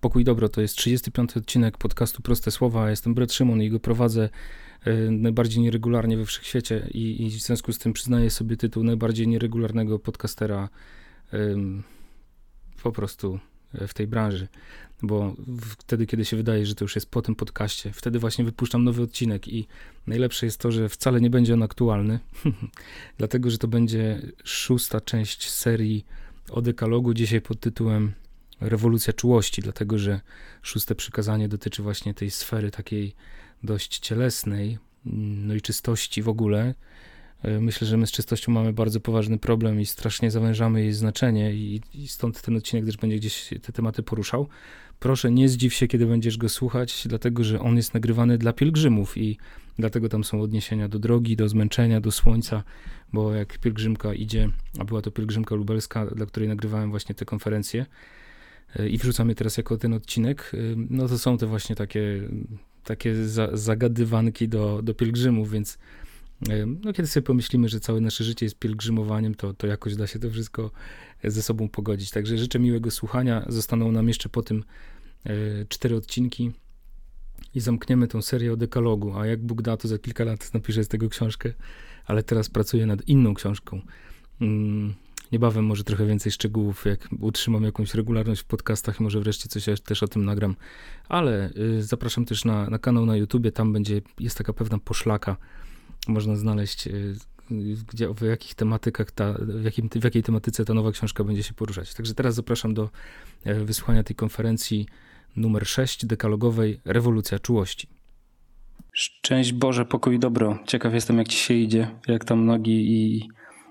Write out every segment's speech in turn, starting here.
Pokój Dobro to jest 35 odcinek podcastu Proste Słowa. Jestem Brett Szymon i go prowadzę e, najbardziej nieregularnie we wszechświecie i, i w związku z tym przyznaję sobie tytuł najbardziej nieregularnego podcastera po prostu e, w tej branży, bo wtedy, kiedy się wydaje, że to już jest po tym podcaście, wtedy właśnie wypuszczam nowy odcinek i najlepsze jest to, że wcale nie będzie on aktualny, dlatego, że to będzie szósta część serii o dekalogu, dzisiaj pod tytułem rewolucja czułości, dlatego że szóste przykazanie dotyczy właśnie tej sfery takiej dość cielesnej, no i czystości w ogóle. E, myślę, że my z czystością mamy bardzo poważny problem i strasznie zawężamy jej znaczenie, i, i stąd ten odcinek też będzie gdzieś te tematy poruszał. Proszę, nie zdziw się, kiedy będziesz go słuchać, dlatego że on jest nagrywany dla pielgrzymów i dlatego tam są odniesienia do drogi, do zmęczenia, do słońca, bo jak pielgrzymka idzie, a była to pielgrzymka lubelska, dla której nagrywałem właśnie te konferencje, i wrzucamy teraz jako ten odcinek, y, no to są te właśnie takie, takie za, zagadywanki do, do pielgrzymów, więc y, no kiedy sobie pomyślimy, że całe nasze życie jest pielgrzymowaniem, to, to jakoś da się to wszystko ze sobą pogodzić. Także życzę miłego słuchania. Zostaną nam jeszcze po tym y, cztery odcinki i zamkniemy tą serię o dekalogu, a jak Bóg da, to za kilka lat napiszę z tego książkę, ale teraz pracuję nad inną książką. Niebawem może trochę więcej szczegółów, jak utrzymam jakąś regularność w podcastach, może wreszcie coś też o tym nagram. Ale y, zapraszam też na, na kanał na YouTubie, tam będzie, jest taka pewna poszlaka, można znaleźć y, gdzie, w jakich tematykach ta, w, jakim, w jakiej tematyce ta nowa książka będzie się poruszać. Także teraz zapraszam do e, wysłuchania tej konferencji numer 6 dekalogowej Rewolucja Czułości. Szczęść Boże, pokój i dobro. Ciekaw jestem, jak ci się idzie, jak tam nogi i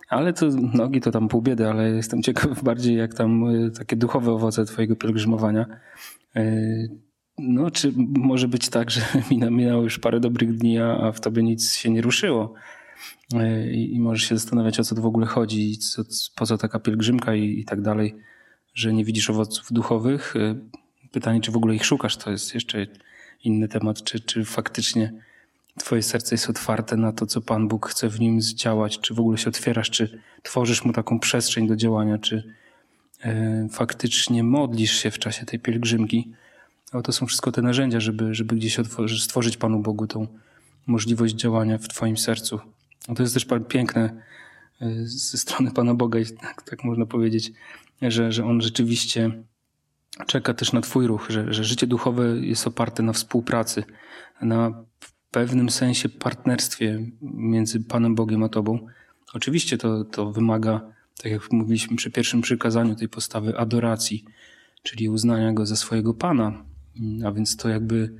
ale to nogi to tam pół biedy, ale jestem ciekaw bardziej jak tam y, takie duchowe owoce twojego pielgrzymowania. Y, no, czy może być tak, że minęło już parę dobrych dni, a w tobie nic się nie ruszyło? Y, I, i możesz się zastanawiać, o co to w ogóle chodzi, co, po co taka pielgrzymka i, i tak dalej, że nie widzisz owoców duchowych. Pytanie, czy w ogóle ich szukasz, to jest jeszcze inny temat, czy, czy faktycznie Twoje serce jest otwarte na to, co Pan Bóg chce w nim zdziałać, czy w ogóle się otwierasz, czy tworzysz mu taką przestrzeń do działania, czy e, faktycznie modlisz się w czasie tej pielgrzymki. Ale to są wszystko te narzędzia, żeby, żeby gdzieś stworzyć Panu Bogu tą możliwość działania w Twoim sercu. A to jest też piękne e, ze strony Pana Boga, tak, tak można powiedzieć, że, że On rzeczywiście czeka też na Twój ruch, że, że życie duchowe jest oparte na współpracy, na pewnym sensie partnerstwie między Panem Bogiem a Tobą. Oczywiście to, to wymaga, tak jak mówiliśmy przy pierwszym przykazaniu, tej postawy adoracji, czyli uznania Go za swojego Pana. A więc to jakby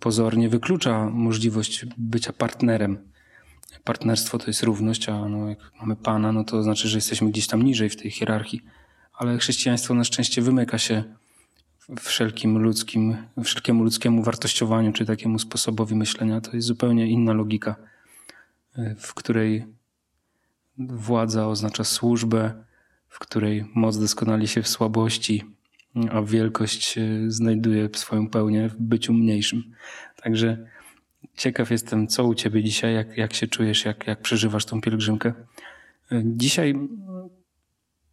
pozornie wyklucza możliwość bycia partnerem. Partnerstwo to jest równość, a no jak mamy Pana, no to znaczy, że jesteśmy gdzieś tam niżej w tej hierarchii. Ale chrześcijaństwo na szczęście wymyka się wszelkim ludzkim, wszelkiemu ludzkiemu wartościowaniu czy takiemu sposobowi myślenia. To jest zupełnie inna logika, w której władza oznacza służbę, w której moc doskonali się w słabości, a wielkość znajduje swoją pełnię w byciu mniejszym. Także ciekaw jestem, co u ciebie dzisiaj, jak, jak się czujesz, jak, jak przeżywasz tą pielgrzymkę. Dzisiaj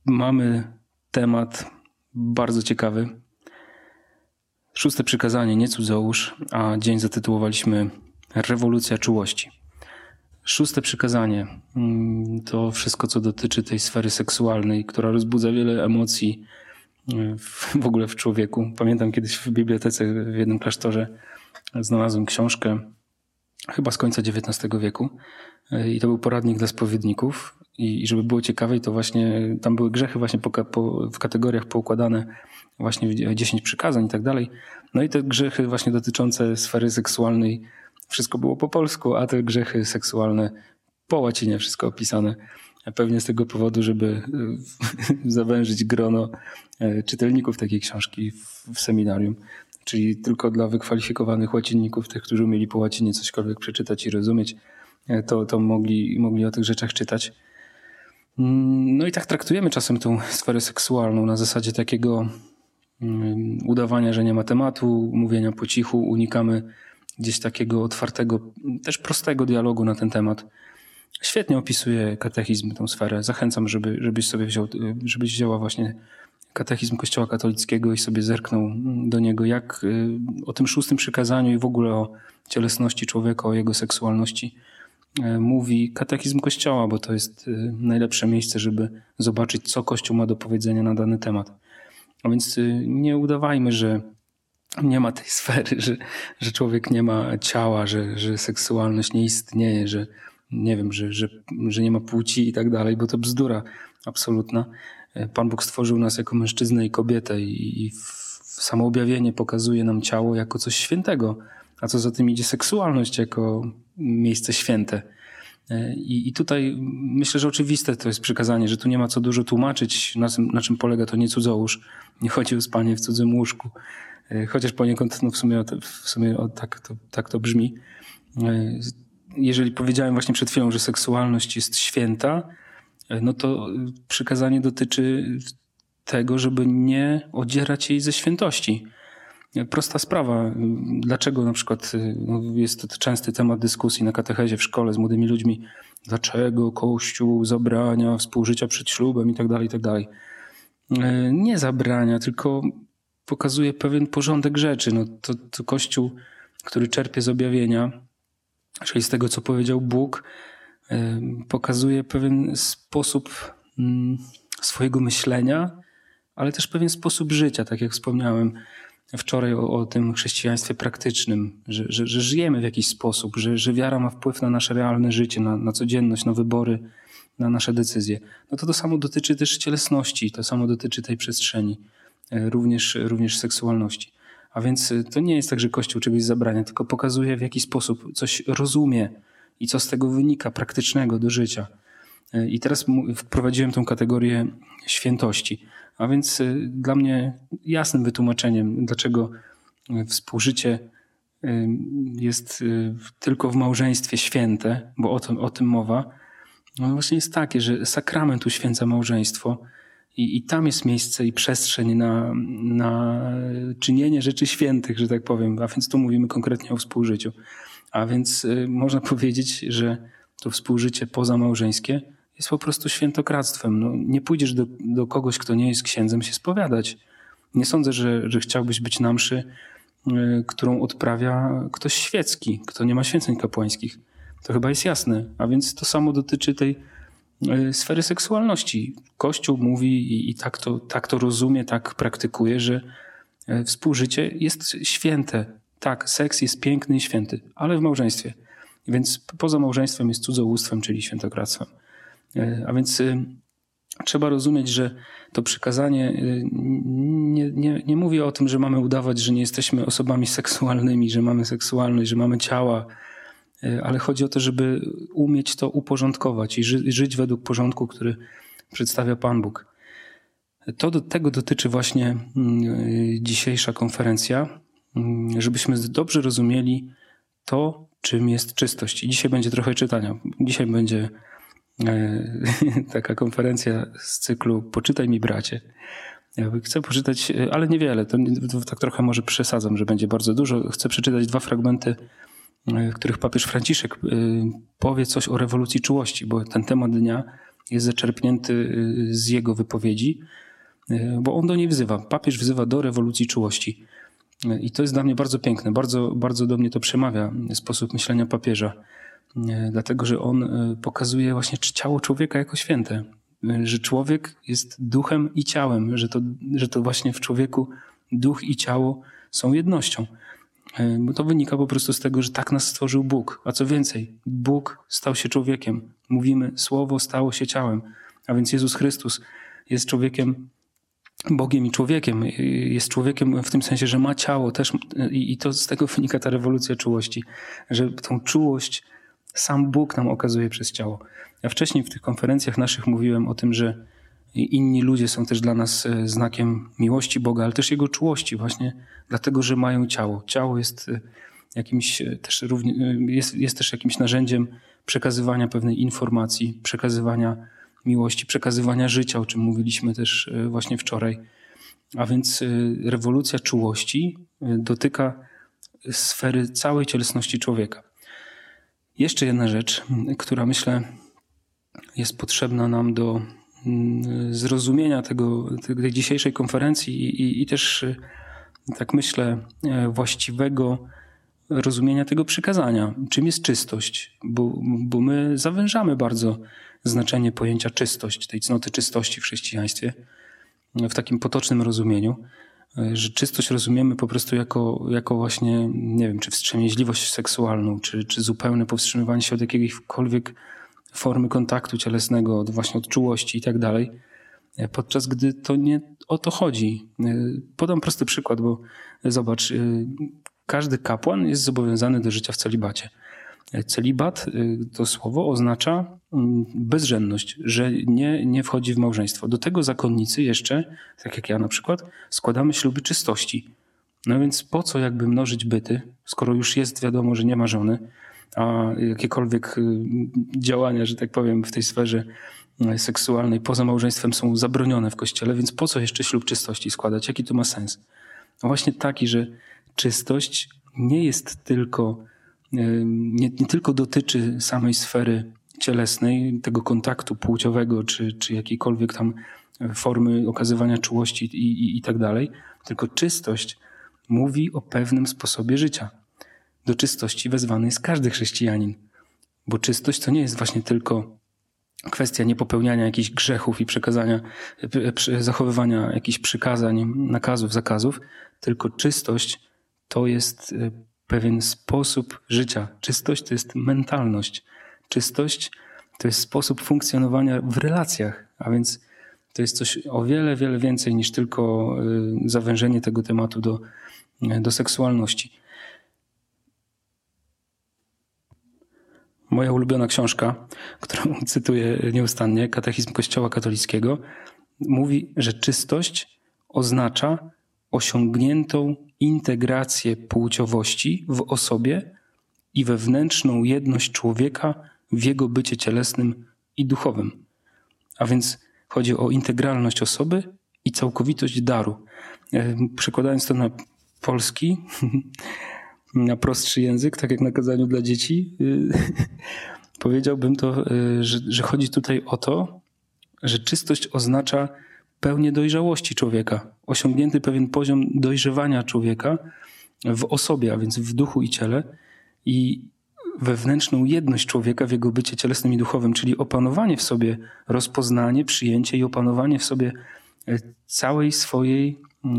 mamy temat bardzo ciekawy, Szóste przykazanie, nie cudzołóż, a dzień zatytułowaliśmy Rewolucja czułości. Szóste przykazanie mm, to wszystko, co dotyczy tej sfery seksualnej, która rozbudza wiele emocji e, w ogóle w człowieku. Pamiętam kiedyś w bibliotece w jednym klasztorze znalazłem książkę chyba z końca XIX wieku e, i to był poradnik dla spowiedników i, żeby było ciekawej, to właśnie tam były grzechy właśnie po, po, w kategoriach poukładane właśnie 10 przykazań i tak dalej. No i te grzechy właśnie dotyczące sfery seksualnej, wszystko było po polsku, a te grzechy seksualne po łacinie wszystko opisane. Pewnie z tego powodu, żeby e, zawężyć grono e, czytelników takiej książki w seminarium. Czyli tylko dla wykwalifikowanych łacinników, tych, którzy umieli po łacinie cośkolwiek przeczytać i rozumieć, e, to, to mogli, mogli o tych rzeczach czytać. Mm, no i tak traktujemy czasem tą sferę seksualną na zasadzie takiego mm, udawania, że nie ma tematu, mówienia po cichu, unikamy gdzieś takiego otwartego, też prostego dialogu na ten temat. Świetnie opisuje katechizm tę sferę. Zachęcam, żeby, żebyś sobie wziął, żebyś wzięła właśnie katechizm Kościoła katolickiego i sobie zerknął do niego, jak o tym szóstym przykazaniu i w ogóle o cielesności człowieka, o jego seksualności mówi katechizm Kościoła, bo to jest najlepsze miejsce, żeby zobaczyć, co Kościół ma do powiedzenia na dany temat. A więc nie udawajmy, że nie ma tej sfery, że, że człowiek nie ma ciała, że, że seksualność nie istnieje, że nie wiem, że, że, że nie ma płci i tak dalej, bo to bzdura absolutna. Pan Bóg stworzył nas jako mężczyznę i kobietę i, i samo objawienie pokazuje nam ciało jako coś świętego, a co za tym idzie seksualność jako miejsce święte. I, I, tutaj myślę, że oczywiste to jest przykazanie, że tu nie ma co dużo tłumaczyć, na, na czym polega to nie cudzołóż. Nie chodzi o spanie w cudzym łóżku. E, chociaż poniekąd no w sumie, w sumie tak, to, tak to brzmi. E, jeżeli powiedziałem właśnie przed chwilą, że seksualność jest święta, e, no to przykazanie dotyczy tego, żeby nie odzierać jej ze świętości. Prosta sprawa. Dlaczego na przykład no jest to częsty temat dyskusji na katechezie w szkole z młodymi ludźmi, dlaczego Kościół zabrania współżycia przed ślubem i tak dalej, i tak dalej. Nie zabrania, tylko pokazuje pewien porządek rzeczy. No, to, to Kościół, który czerpie z objawienia, czyli z tego, co powiedział Bóg, pokazuje pewien sposób mm, swojego myślenia, ale też pewien sposób życia, tak jak wspomniałem wczoraj o, o tym chrześcijaństwie praktycznym, że, że, że, żyjemy w jakiś sposób, że, że wiara ma wpływ na nasze realne życie, na, na codzienność, na wybory, na nasze decyzje. No to to samo dotyczy też cielesności, to samo dotyczy tej przestrzeni. E, również, również seksualności. A więc e, to nie jest tak, że Kościół czegoś zabrania, tylko pokazuje w jaki sposób coś rozumie i co z tego wynika praktycznego do życia. E, I teraz wprowadziłem tą kategorię świętości. A więc dla mnie jasnym wytłumaczeniem, dlaczego współżycie jest tylko w małżeństwie święte, bo o tym, o tym mowa, no właśnie jest takie, że sakrament uświęca małżeństwo, i, I tam jest miejsce i przestrzeń na, na czynienie rzeczy świętych, że tak powiem. A więc tu mówimy konkretnie o współżyciu. A więc y, można powiedzieć, że to współżycie pozamałżeńskie jest po prostu świętokradztwem. No, nie pójdziesz do, do kogoś, kto nie jest księdzem, się spowiadać. Nie sądzę, że, że chciałbyś być na mszy, y, którą odprawia ktoś świecki, kto nie ma święceń kapłańskich. To chyba jest jasne. A więc to samo dotyczy tej E, sfery seksualności. Kościół mówi i, i tak, to, tak to rozumie, tak praktykuje, że e, współżycie jest święte. Tak, seks jest piękny i święty, ale w małżeństwie. Więc poza małżeństwem jest cudzołóstwem, czyli świętokradztwem. E, a więc trzeba rozumieć, że to przykazanie nie, nie, nie mówi o tym, że mamy udawać, że nie jesteśmy osobami seksualnymi, że mamy seksualność, że mamy ciała, E, ale chodzi o to, żeby umieć to uporządkować i ży żyć według porządku, który przedstawia Pan Bóg. To do tego dotyczy właśnie dzisiejsza konferencja, żebyśmy dobrze rozumieli to, czym jest czystość. I dzisiaj będzie trochę czytania. Dzisiaj będzie taka konferencja z cyklu Poczytaj mi bracie. Chcę poczytać, ale niewiele, to, tak trochę może przesadzam, że będzie bardzo dużo. Chcę przeczytać dwa fragmenty w których papież Franciszek powie coś o rewolucji czułości, bo ten temat dnia jest zaczerpnięty z jego wypowiedzi, bo on do niej wzywa. Papież wzywa do rewolucji czułości. I to jest dla mnie bardzo piękne, bardzo, bardzo do mnie to przemawia sposób myślenia papieża, dlatego że on pokazuje właśnie ciało człowieka jako święte, że człowiek jest duchem i ciałem, że to, że to właśnie w człowieku duch i ciało są jednością. E, bo to wynika po prostu z tego, że tak nas stworzył Bóg. A co więcej, Bóg stał się człowiekiem. Mówimy, Słowo stało się ciałem. A więc Jezus Chrystus jest człowiekiem, Bogiem i człowiekiem. Jest człowiekiem w tym sensie, że ma ciało też. I to z tego wynika ta rewolucja czułości, że tą czułość sam Bóg nam okazuje przez ciało. Ja wcześniej w tych konferencjach naszych mówiłem o tym, że inni ludzie są też dla nas e, znakiem miłości Boga, ale też Jego czułości właśnie dlatego, że mają ciało. Ciało jest e, jakimś e, też jest, jest też jakimś narzędziem przekazywania pewnej informacji, przekazywania miłości, przekazywania życia, o czym mówiliśmy też właśnie wczoraj. A więc rewolucja czułości dotyka sfery całej cielesności człowieka. Jeszcze jedna rzecz, która myślę jest potrzebna nam do mm, zrozumienia tego, tej dzisiejszej konferencji i, i też, tak myślę, właściwego rozumienia tego przykazania. Czym jest czystość? Bo, bo my zawężamy bardzo znaczenie pojęcia czystość, tej cnoty czystości w chrześcijaństwie, w takim potocznym rozumieniu, że czystość rozumiemy po prostu jako, jako właśnie, nie wiem, czy wstrzemięźliwość seksualną, czy, czy zupełne powstrzymywanie się od jakiejkolwiek formy kontaktu cielesnego, od właśnie od czułości i tak dalej, podczas gdy to nie o to chodzi. Podam prosty przykład, bo zobacz, każdy kapłan jest zobowiązany do życia w celibacie. Celibat, y, to słowo oznacza mm, bezrzędność, że nie, nie wchodzi w małżeństwo. Do tego zakonnicy jeszcze, tak jak ja na przykład, składamy śluby czystości. No więc po co jakby mnożyć byty, skoro już jest wiadomo, że nie ma żony, a jakiekolwiek y, działania, że tak powiem, w tej sferze y, seksualnej poza małżeństwem są zabronione w kościele, więc po co jeszcze ślub czystości składać? Jaki to ma sens? No właśnie taki, że czystość nie jest tylko, nie, nie tylko dotyczy samej sfery cielesnej, tego kontaktu płciowego, czy, czy jakiejkolwiek tam formy okazywania czułości i, i, i tak dalej, tylko czystość mówi o pewnym sposobie życia. Do czystości wezwany jest każdy chrześcijanin, bo czystość to nie jest właśnie tylko kwestia niepopełniania jakichś grzechów i przekazania, zachowywania jakichś przykazań, nakazów, zakazów, tylko czystość to jest y, pewien sposób życia. Czystość to jest mentalność. Czystość to jest sposób funkcjonowania w relacjach, a więc to jest coś o wiele, wiele więcej niż tylko y, zawężenie tego tematu do, y, do seksualności. Moja ulubiona książka, którą cytuję nieustannie, Katechizm Kościoła Katolickiego, mówi, że czystość oznacza osiągniętą integrację płciowości w osobie i wewnętrzną jedność człowieka w jego bycie cielesnym i duchowym. A więc chodzi o integralność osoby i całkowitość daru. E, przekładając to na polski, na prostszy język, tak jak na kazaniu dla dzieci, e, powiedziałbym to, e, że, że chodzi tutaj o to, że czystość oznacza pełnię dojrzałości człowieka, osiągnięty pewien poziom dojrzewania człowieka w osobie, a więc w duchu i ciele i wewnętrzną jedność człowieka w jego bycie cielesnym i duchowym, czyli opanowanie w sobie, rozpoznanie, przyjęcie i opanowanie w sobie e, całej swojej e,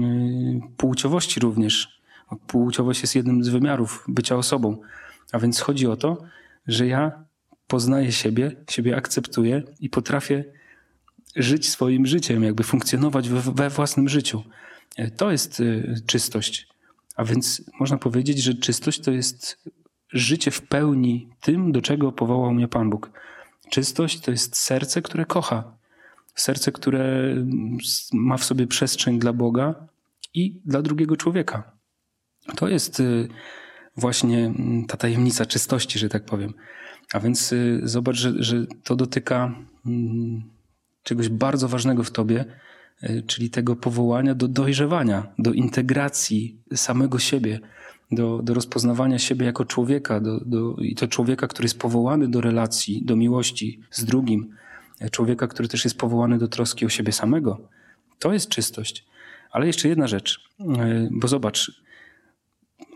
płciowości również. Płciowość jest jednym z wymiarów bycia osobą. A więc chodzi o to, że ja poznaję siebie, siebie akceptuję i potrafię żyć swoim życiem, jakby funkcjonować we, własnym życiu. E, to jest e, czystość. A więc można powiedzieć, że czystość to jest życie w pełni tym, do czego powołał mnie Pan Bóg. Czystość to jest serce, które kocha. Serce, które ma w sobie przestrzeń dla Boga i dla drugiego człowieka. To jest e, właśnie ta tajemnica czystości, że tak powiem. A więc zobacz, że, że to dotyka czegoś bardzo ważnego w tobie, e, czyli tego powołania do dojrzewania, do integracji samego siebie, do, do rozpoznawania siebie jako człowieka, do, do, i to człowieka, który jest powołany do relacji, do miłości z drugim, e, człowieka, który też jest powołany do troski o siebie samego. To jest czystość. Ale jeszcze jedna rzecz, e, bo zobacz,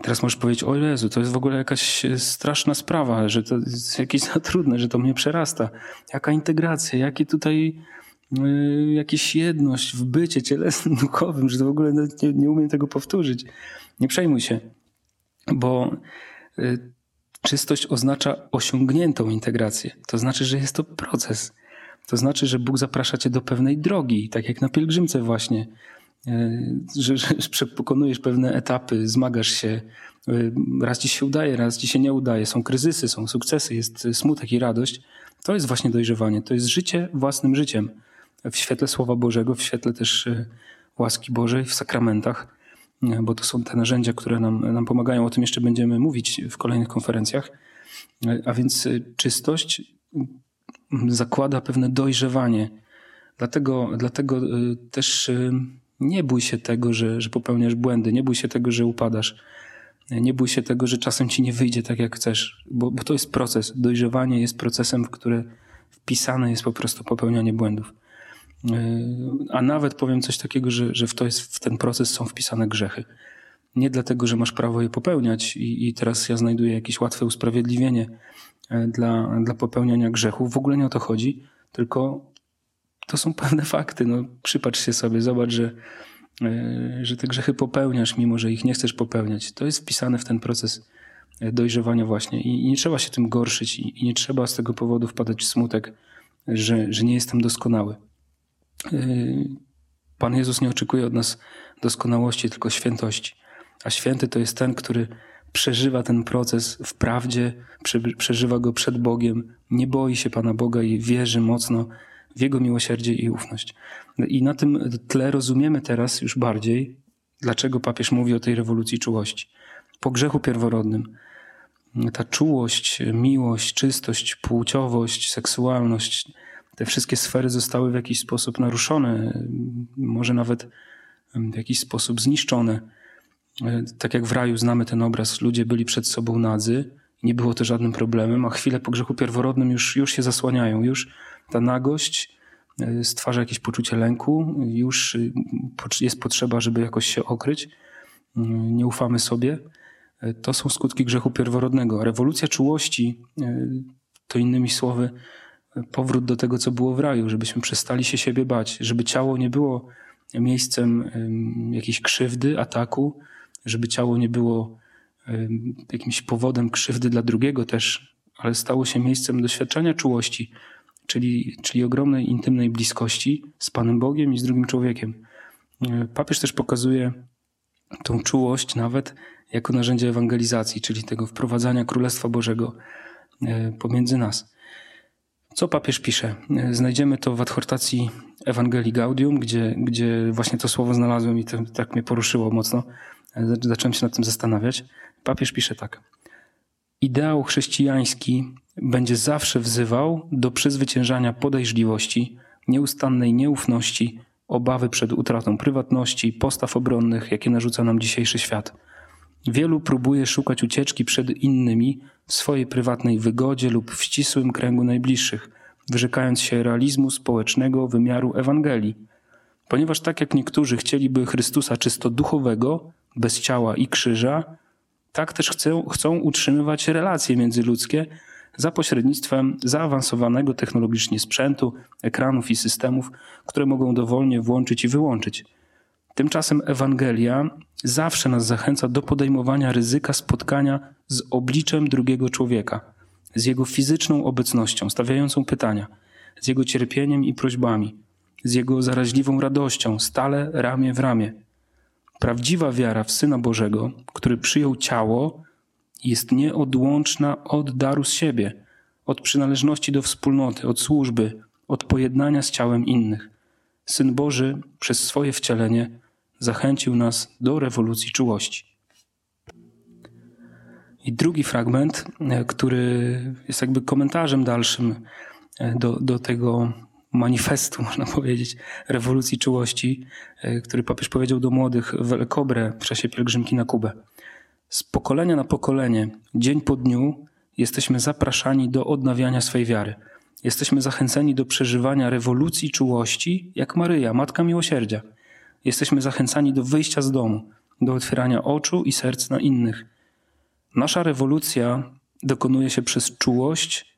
teraz możesz powiedzieć, o Jezu, to jest w ogóle jakaś straszna sprawa, że to jest jakieś za trudne, że to mnie przerasta. Jaka integracja, jakie tutaj Y, jakieś jedność w bycie cielesnym, duchowym, że to w ogóle nie, nie umiem tego powtórzyć. Nie przejmuj się, bo y, czystość oznacza osiągniętą integrację. To znaczy, że jest to proces. To znaczy, że Bóg zaprasza cię do pewnej drogi, tak jak na pielgrzymce właśnie, y, że, że pokonujesz pewne etapy, zmagasz się, raz ci się udaje, raz ci się nie udaje, są kryzysy, są sukcesy, jest smutek i radość. To jest właśnie dojrzewanie, to jest życie własnym życiem w świetle Słowa Bożego, w świetle też e, łaski Bożej, w sakramentach, e, bo to są te narzędzia, które nam, nam pomagają. O tym jeszcze będziemy mówić w kolejnych konferencjach. E, a więc czystość zakłada pewne dojrzewanie. Dlatego, dlatego też nie bój się tego, że, że popełniasz błędy, nie bój się tego, że upadasz. Nie bój się tego, że czasem ci nie wyjdzie tak, jak chcesz, bo, bo to jest proces. Dojrzewanie jest procesem, w który wpisane jest po prostu popełnianie błędów. A nawet powiem coś takiego, że, że w, to jest, w ten proces są wpisane grzechy. Nie dlatego, że masz prawo je popełniać i, i teraz ja znajduję jakieś łatwe usprawiedliwienie dla, dla popełniania grzechów. W ogóle nie o to chodzi, tylko to są pewne fakty. No, przypatrz się sobie, zobacz, że, że te grzechy popełniasz, mimo że ich nie chcesz popełniać. To jest wpisane w ten proces dojrzewania właśnie i, nie trzeba się tym gorszyć i, i nie trzeba z tego powodu wpadać w smutek, że, że nie jestem doskonały. Yy, Pan Jezus nie oczekuje od nas doskonałości, tylko świętości. A święty to jest ten, który przeżywa ten proces w prawdzie, przeżywa go przed Bogiem, nie boi się Pana Boga i wierzy mocno w Jego miłosierdzie i ufność. I na tym tle rozumiemy teraz już bardziej, dlaczego papież mówi o tej rewolucji czułości. Po grzechu pierworodnym ta czułość, miłość, czystość, płciowość, seksualność, te wszystkie sfery zostały w jakiś sposób naruszone, może nawet w jakiś sposób zniszczone. Tak jak w raju znamy ten obraz, ludzie byli przed sobą nadzy, nie było to żadnym problemem, a chwilę po grzechu pierworodnym już, już się zasłaniają, już ta nagość e, stwarza jakieś poczucie lęku, już jest potrzeba, żeby jakoś się okryć. Nie ufamy sobie. E, to są skutki grzechu pierworodnego. Rewolucja czułości e, to innymi słowy powrót do tego, co było w raju, żebyśmy przestali się siebie bać, żeby ciało nie było miejscem jakiejś krzywdy, ataku, żeby ciało nie było jakimś powodem krzywdy dla drugiego też, ale stało się miejscem doświadczenia czułości, czyli, czyli ogromnej intymnej bliskości z Panem Bogiem i z drugim człowiekiem. E, papież też pokazuje tą czułość nawet jako narzędzie ewangelizacji, czyli tego wprowadzania Królestwa Bożego e, pomiędzy nas. Co papież pisze? Znajdziemy to w adhortacji Ewangelii Gaudium, gdzie, gdzie właśnie to słowo znalazłem i to, tak mnie poruszyło mocno. Zacząłem się nad tym zastanawiać. Papież pisze tak. Ideał chrześcijański będzie zawsze wzywał do przezwyciężania podejrzliwości, nieustannej nieufności, obawy przed utratą prywatności, postaw obronnych, jakie narzuca nam dzisiejszy świat – Wielu próbuje szukać ucieczki przed innymi w swojej prywatnej wygodzie lub w ścisłym kręgu najbliższych, wyrzekając się realizmu społecznego wymiaru Ewangelii. Ponieważ tak jak niektórzy chcieliby Chrystusa czysto duchowego, bez ciała i krzyża, tak też chcą, chcą utrzymywać relacje międzyludzkie za pośrednictwem zaawansowanego technologicznie sprzętu, ekranów i systemów, które mogą dowolnie włączyć i wyłączyć. Tymczasem Ewangelia zawsze nas zachęca do podejmowania ryzyka spotkania z obliczem drugiego człowieka, z jego fizyczną obecnością, stawiającą pytania, z jego cierpieniem i prośbami, z jego zaraźliwą radością, stale ramię w ramię. Prawdziwa wiara w Syna Bożego, który przyjął ciało, jest nieodłączna od daru z siebie, od przynależności do wspólnoty, od służby, od pojednania z ciałem innych. Syn Boży przez swoje wcielenie zachęcił nas do rewolucji czułości. I drugi fragment, e, który jest jakby komentarzem dalszym e, do, do tego manifestu, można powiedzieć, rewolucji czułości, e, który papież powiedział do młodych w El Cobre w czasie pielgrzymki na Kubę. Z pokolenia na pokolenie, dzień po dniu, jesteśmy zapraszani do odnawiania swej wiary. Jesteśmy zachęceni do przeżywania rewolucji czułości, jak Maryja, Matka Miłosierdzia – jesteśmy zachęcani do wyjścia z domu, do otwierania oczu i serc na innych. Nasza rewolucja dokonuje się przez czułość,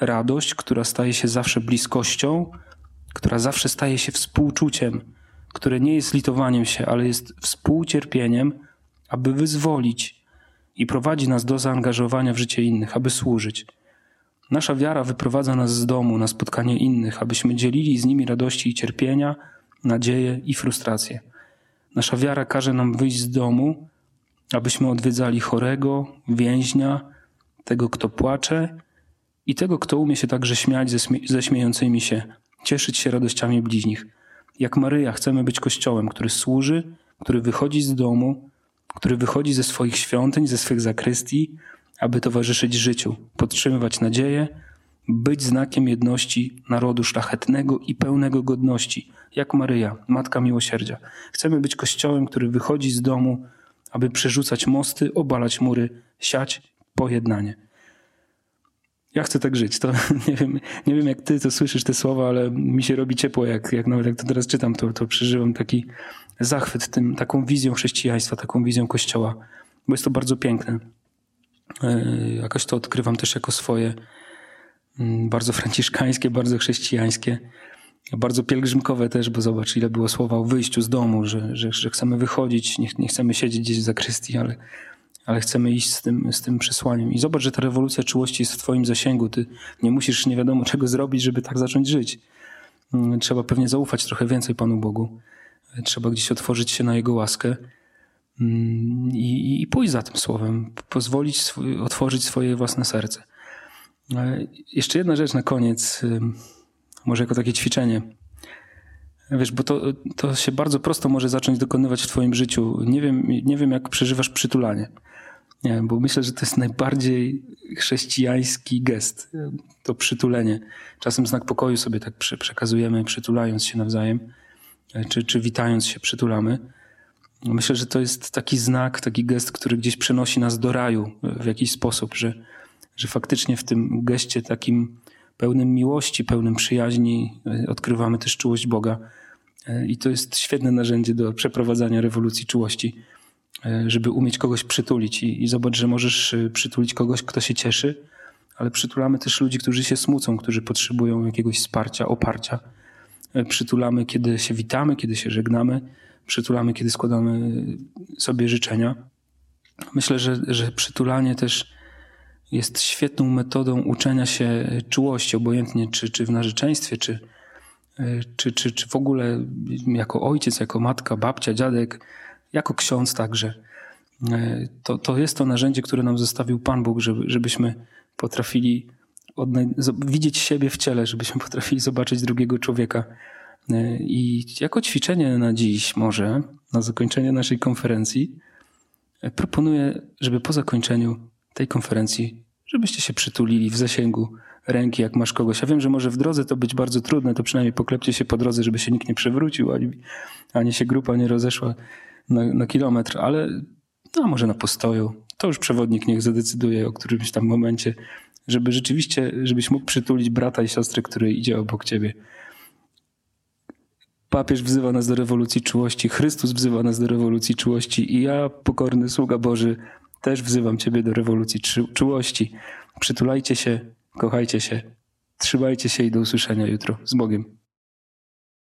radość, która staje się zawsze bliskością, która zawsze staje się współczuciem, które nie jest litowaniem się, ale jest współcierpieniem, aby wyzwolić i prowadzi nas do zaangażowania w życie innych, aby służyć. Nasza wiara wyprowadza nas z domu na spotkanie innych, abyśmy dzielili z nimi radości i cierpienia, nadzieję i frustrację. Nasza wiara każe nam wyjść z domu, abyśmy odwiedzali chorego, więźnia, tego, kto płacze i tego, kto umie się także śmiać ze, śmie ze śmiejącymi się, cieszyć się radościami bliźnich. Jak Maryja chcemy być kościołem, który służy, który wychodzi z domu, który wychodzi ze swoich świątyń, ze swych zakrystii, aby towarzyszyć życiu, podtrzymywać nadzieję, być znakiem jedności narodu szlachetnego i pełnego godności, jak Maryja, Matka Miłosierdzia. Chcemy być kościołem, który wychodzi z domu, aby przerzucać mosty, obalać mury, siać pojednanie. ja chcę tak żyć. To nie wiem, nie wiem jak ty to słyszysz te słowa, ale mi się robi ciepło, jak, jak nawet jak to teraz czytam, to, to przeżywam taki zachwyt tym, taką wizją chrześcijaństwa, taką wizją Kościoła, bo jest to bardzo piękne. E, jakoś to odkrywam też jako swoje, bardzo franciszkańskie, bardzo chrześcijańskie, bardzo pielgrzymkowe też, bo zobacz ile było słowa o wyjściu z domu, że, że, że chcemy wychodzić, nie, nie chcemy siedzieć gdzieś w zakrystii, ale ale chcemy iść z tym, z tym przesłaniem. I zobacz, że ta rewolucja czułości jest w Twoim zasięgu. Ty nie musisz nie wiadomo czego zrobić, żeby tak zacząć żyć. Mm, trzeba pewnie zaufać trochę więcej Panu Bogu. Trzeba gdzieś otworzyć się na Jego łaskę mm, i, i pójść za tym słowem, pozwolić otworzyć swoje własne serce. E, jeszcze jedna rzecz na koniec, może jako takie ćwiczenie. Wiesz, bo to, to się bardzo prosto może zacząć dokonywać w Twoim życiu. Nie wiem, nie wiem jak przeżywasz przytulanie. Nie, bo myślę, że to jest najbardziej chrześcijański gest, to przytulenie. Czasem znak pokoju sobie tak przekazujemy, przytulając się nawzajem, czy, czy witając się przytulamy. Myślę, że to jest taki znak, taki gest, który gdzieś przenosi nas do raju w jakiś sposób, że, że faktycznie w tym geście takim pełnym miłości, pełnym przyjaźni odkrywamy też czułość Boga. I to jest świetne narzędzie do przeprowadzania rewolucji czułości E, żeby umieć kogoś przytulić. I, I zobacz, że możesz e, przytulić kogoś, kto się cieszy, ale przytulamy też ludzi, którzy się smucą, którzy potrzebują jakiegoś wsparcia, oparcia. E, przytulamy, kiedy się witamy, kiedy się żegnamy, przytulamy, kiedy składamy sobie życzenia. Myślę, że, że przytulanie też jest świetną metodą uczenia się czułości, obojętnie czy, czy w narzeczeństwie, czy, czy, czy, czy w ogóle jako ojciec, jako matka, babcia, dziadek jako ksiądz także. E, to, to jest to narzędzie, które nam zostawił Pan Bóg, żeby, żebyśmy potrafili widzieć siebie w ciele, żebyśmy potrafili zobaczyć drugiego człowieka. E, I jako ćwiczenie na dziś, może na zakończenie naszej konferencji, e, proponuję, żeby po zakończeniu tej konferencji, żebyście się przytulili w zasięgu ręki, jak masz kogoś. Ja wiem, że może w drodze to być bardzo trudne, to przynajmniej poklepcie się po drodze, żeby się nikt nie przewrócił, ani, ani się grupa nie rozeszła na, na kilometr, ale no, może na postoju. To już przewodnik niech zadecyduje o którymś tam momencie, żeby rzeczywiście, żebyś mógł przytulić brata i siostrę, który idzie obok ciebie. Papież wzywa nas do rewolucji czułości, Chrystus wzywa nas do rewolucji czułości i ja, pokorny sługa Boży, też wzywam ciebie do rewolucji czułości. Przytulajcie się, kochajcie się, trzymajcie się i do usłyszenia jutro. Z Bogiem.